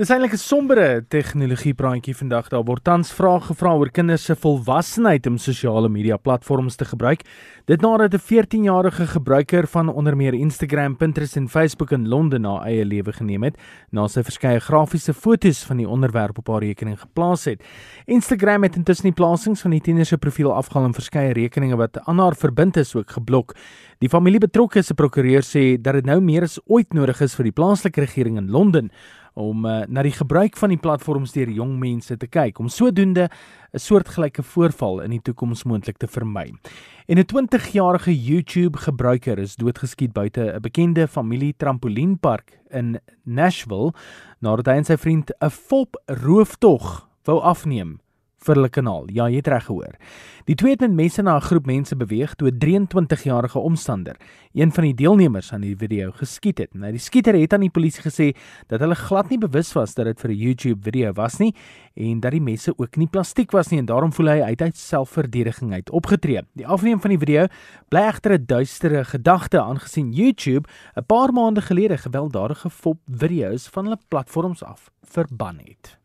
Dis eintlik 'n sombere tegnologie praatjie vandag. Daar word tans vrae gevra oor kinders se volwassenheid om sosiale media platforms te gebruik. Dit nadat 'n 14-jarige gebruiker van onder meer Instagram, Pinterest en Facebook in Londen na eie lewe geneem het na sy verskeie grafiese foto's van die onderwerp op haar rekening geplaas het. Instagram het intussen die plasings van die tiener se profiel afgehaal en verskeie rekeninge wat aan haar verbind is ook geblok. Die familie betrokke se prokureur sê dat dit nou meer as ooit nodig is vir die plaaslike regering in Londen om uh, na die gebruik van die platforms deur jong mense te kyk om sodoende 'n soortgelyke voorval in die toekoms moontlik te vermy. En 'n 20-jarige YouTube gebruiker is doodgeskiet buite 'n bekende familie trampolienpark in Nashville nadat hy en sy vriend 'n fop rooftog wou afneem vir hulle kanaal. Ja, jy het reg gehoor. Die twee het met messe na 'n groep mense beweeg toe 'n 23-jarige omstander, een van die deelnemers aan die video, geskiet het. Nou die skieter het aan die polisie gesê dat hulle glad nie bewus was dat dit vir 'n YouTube video was nie en dat die messe ook nie plastiek was nie en daarom voel hy uit uit selfverdediging uit opgetree. Die afneem van die video bly egter 'n duistere gedagte aangesien YouTube 'n paar maande gelede gewelddadige fop video's van hulle platforms af verban het.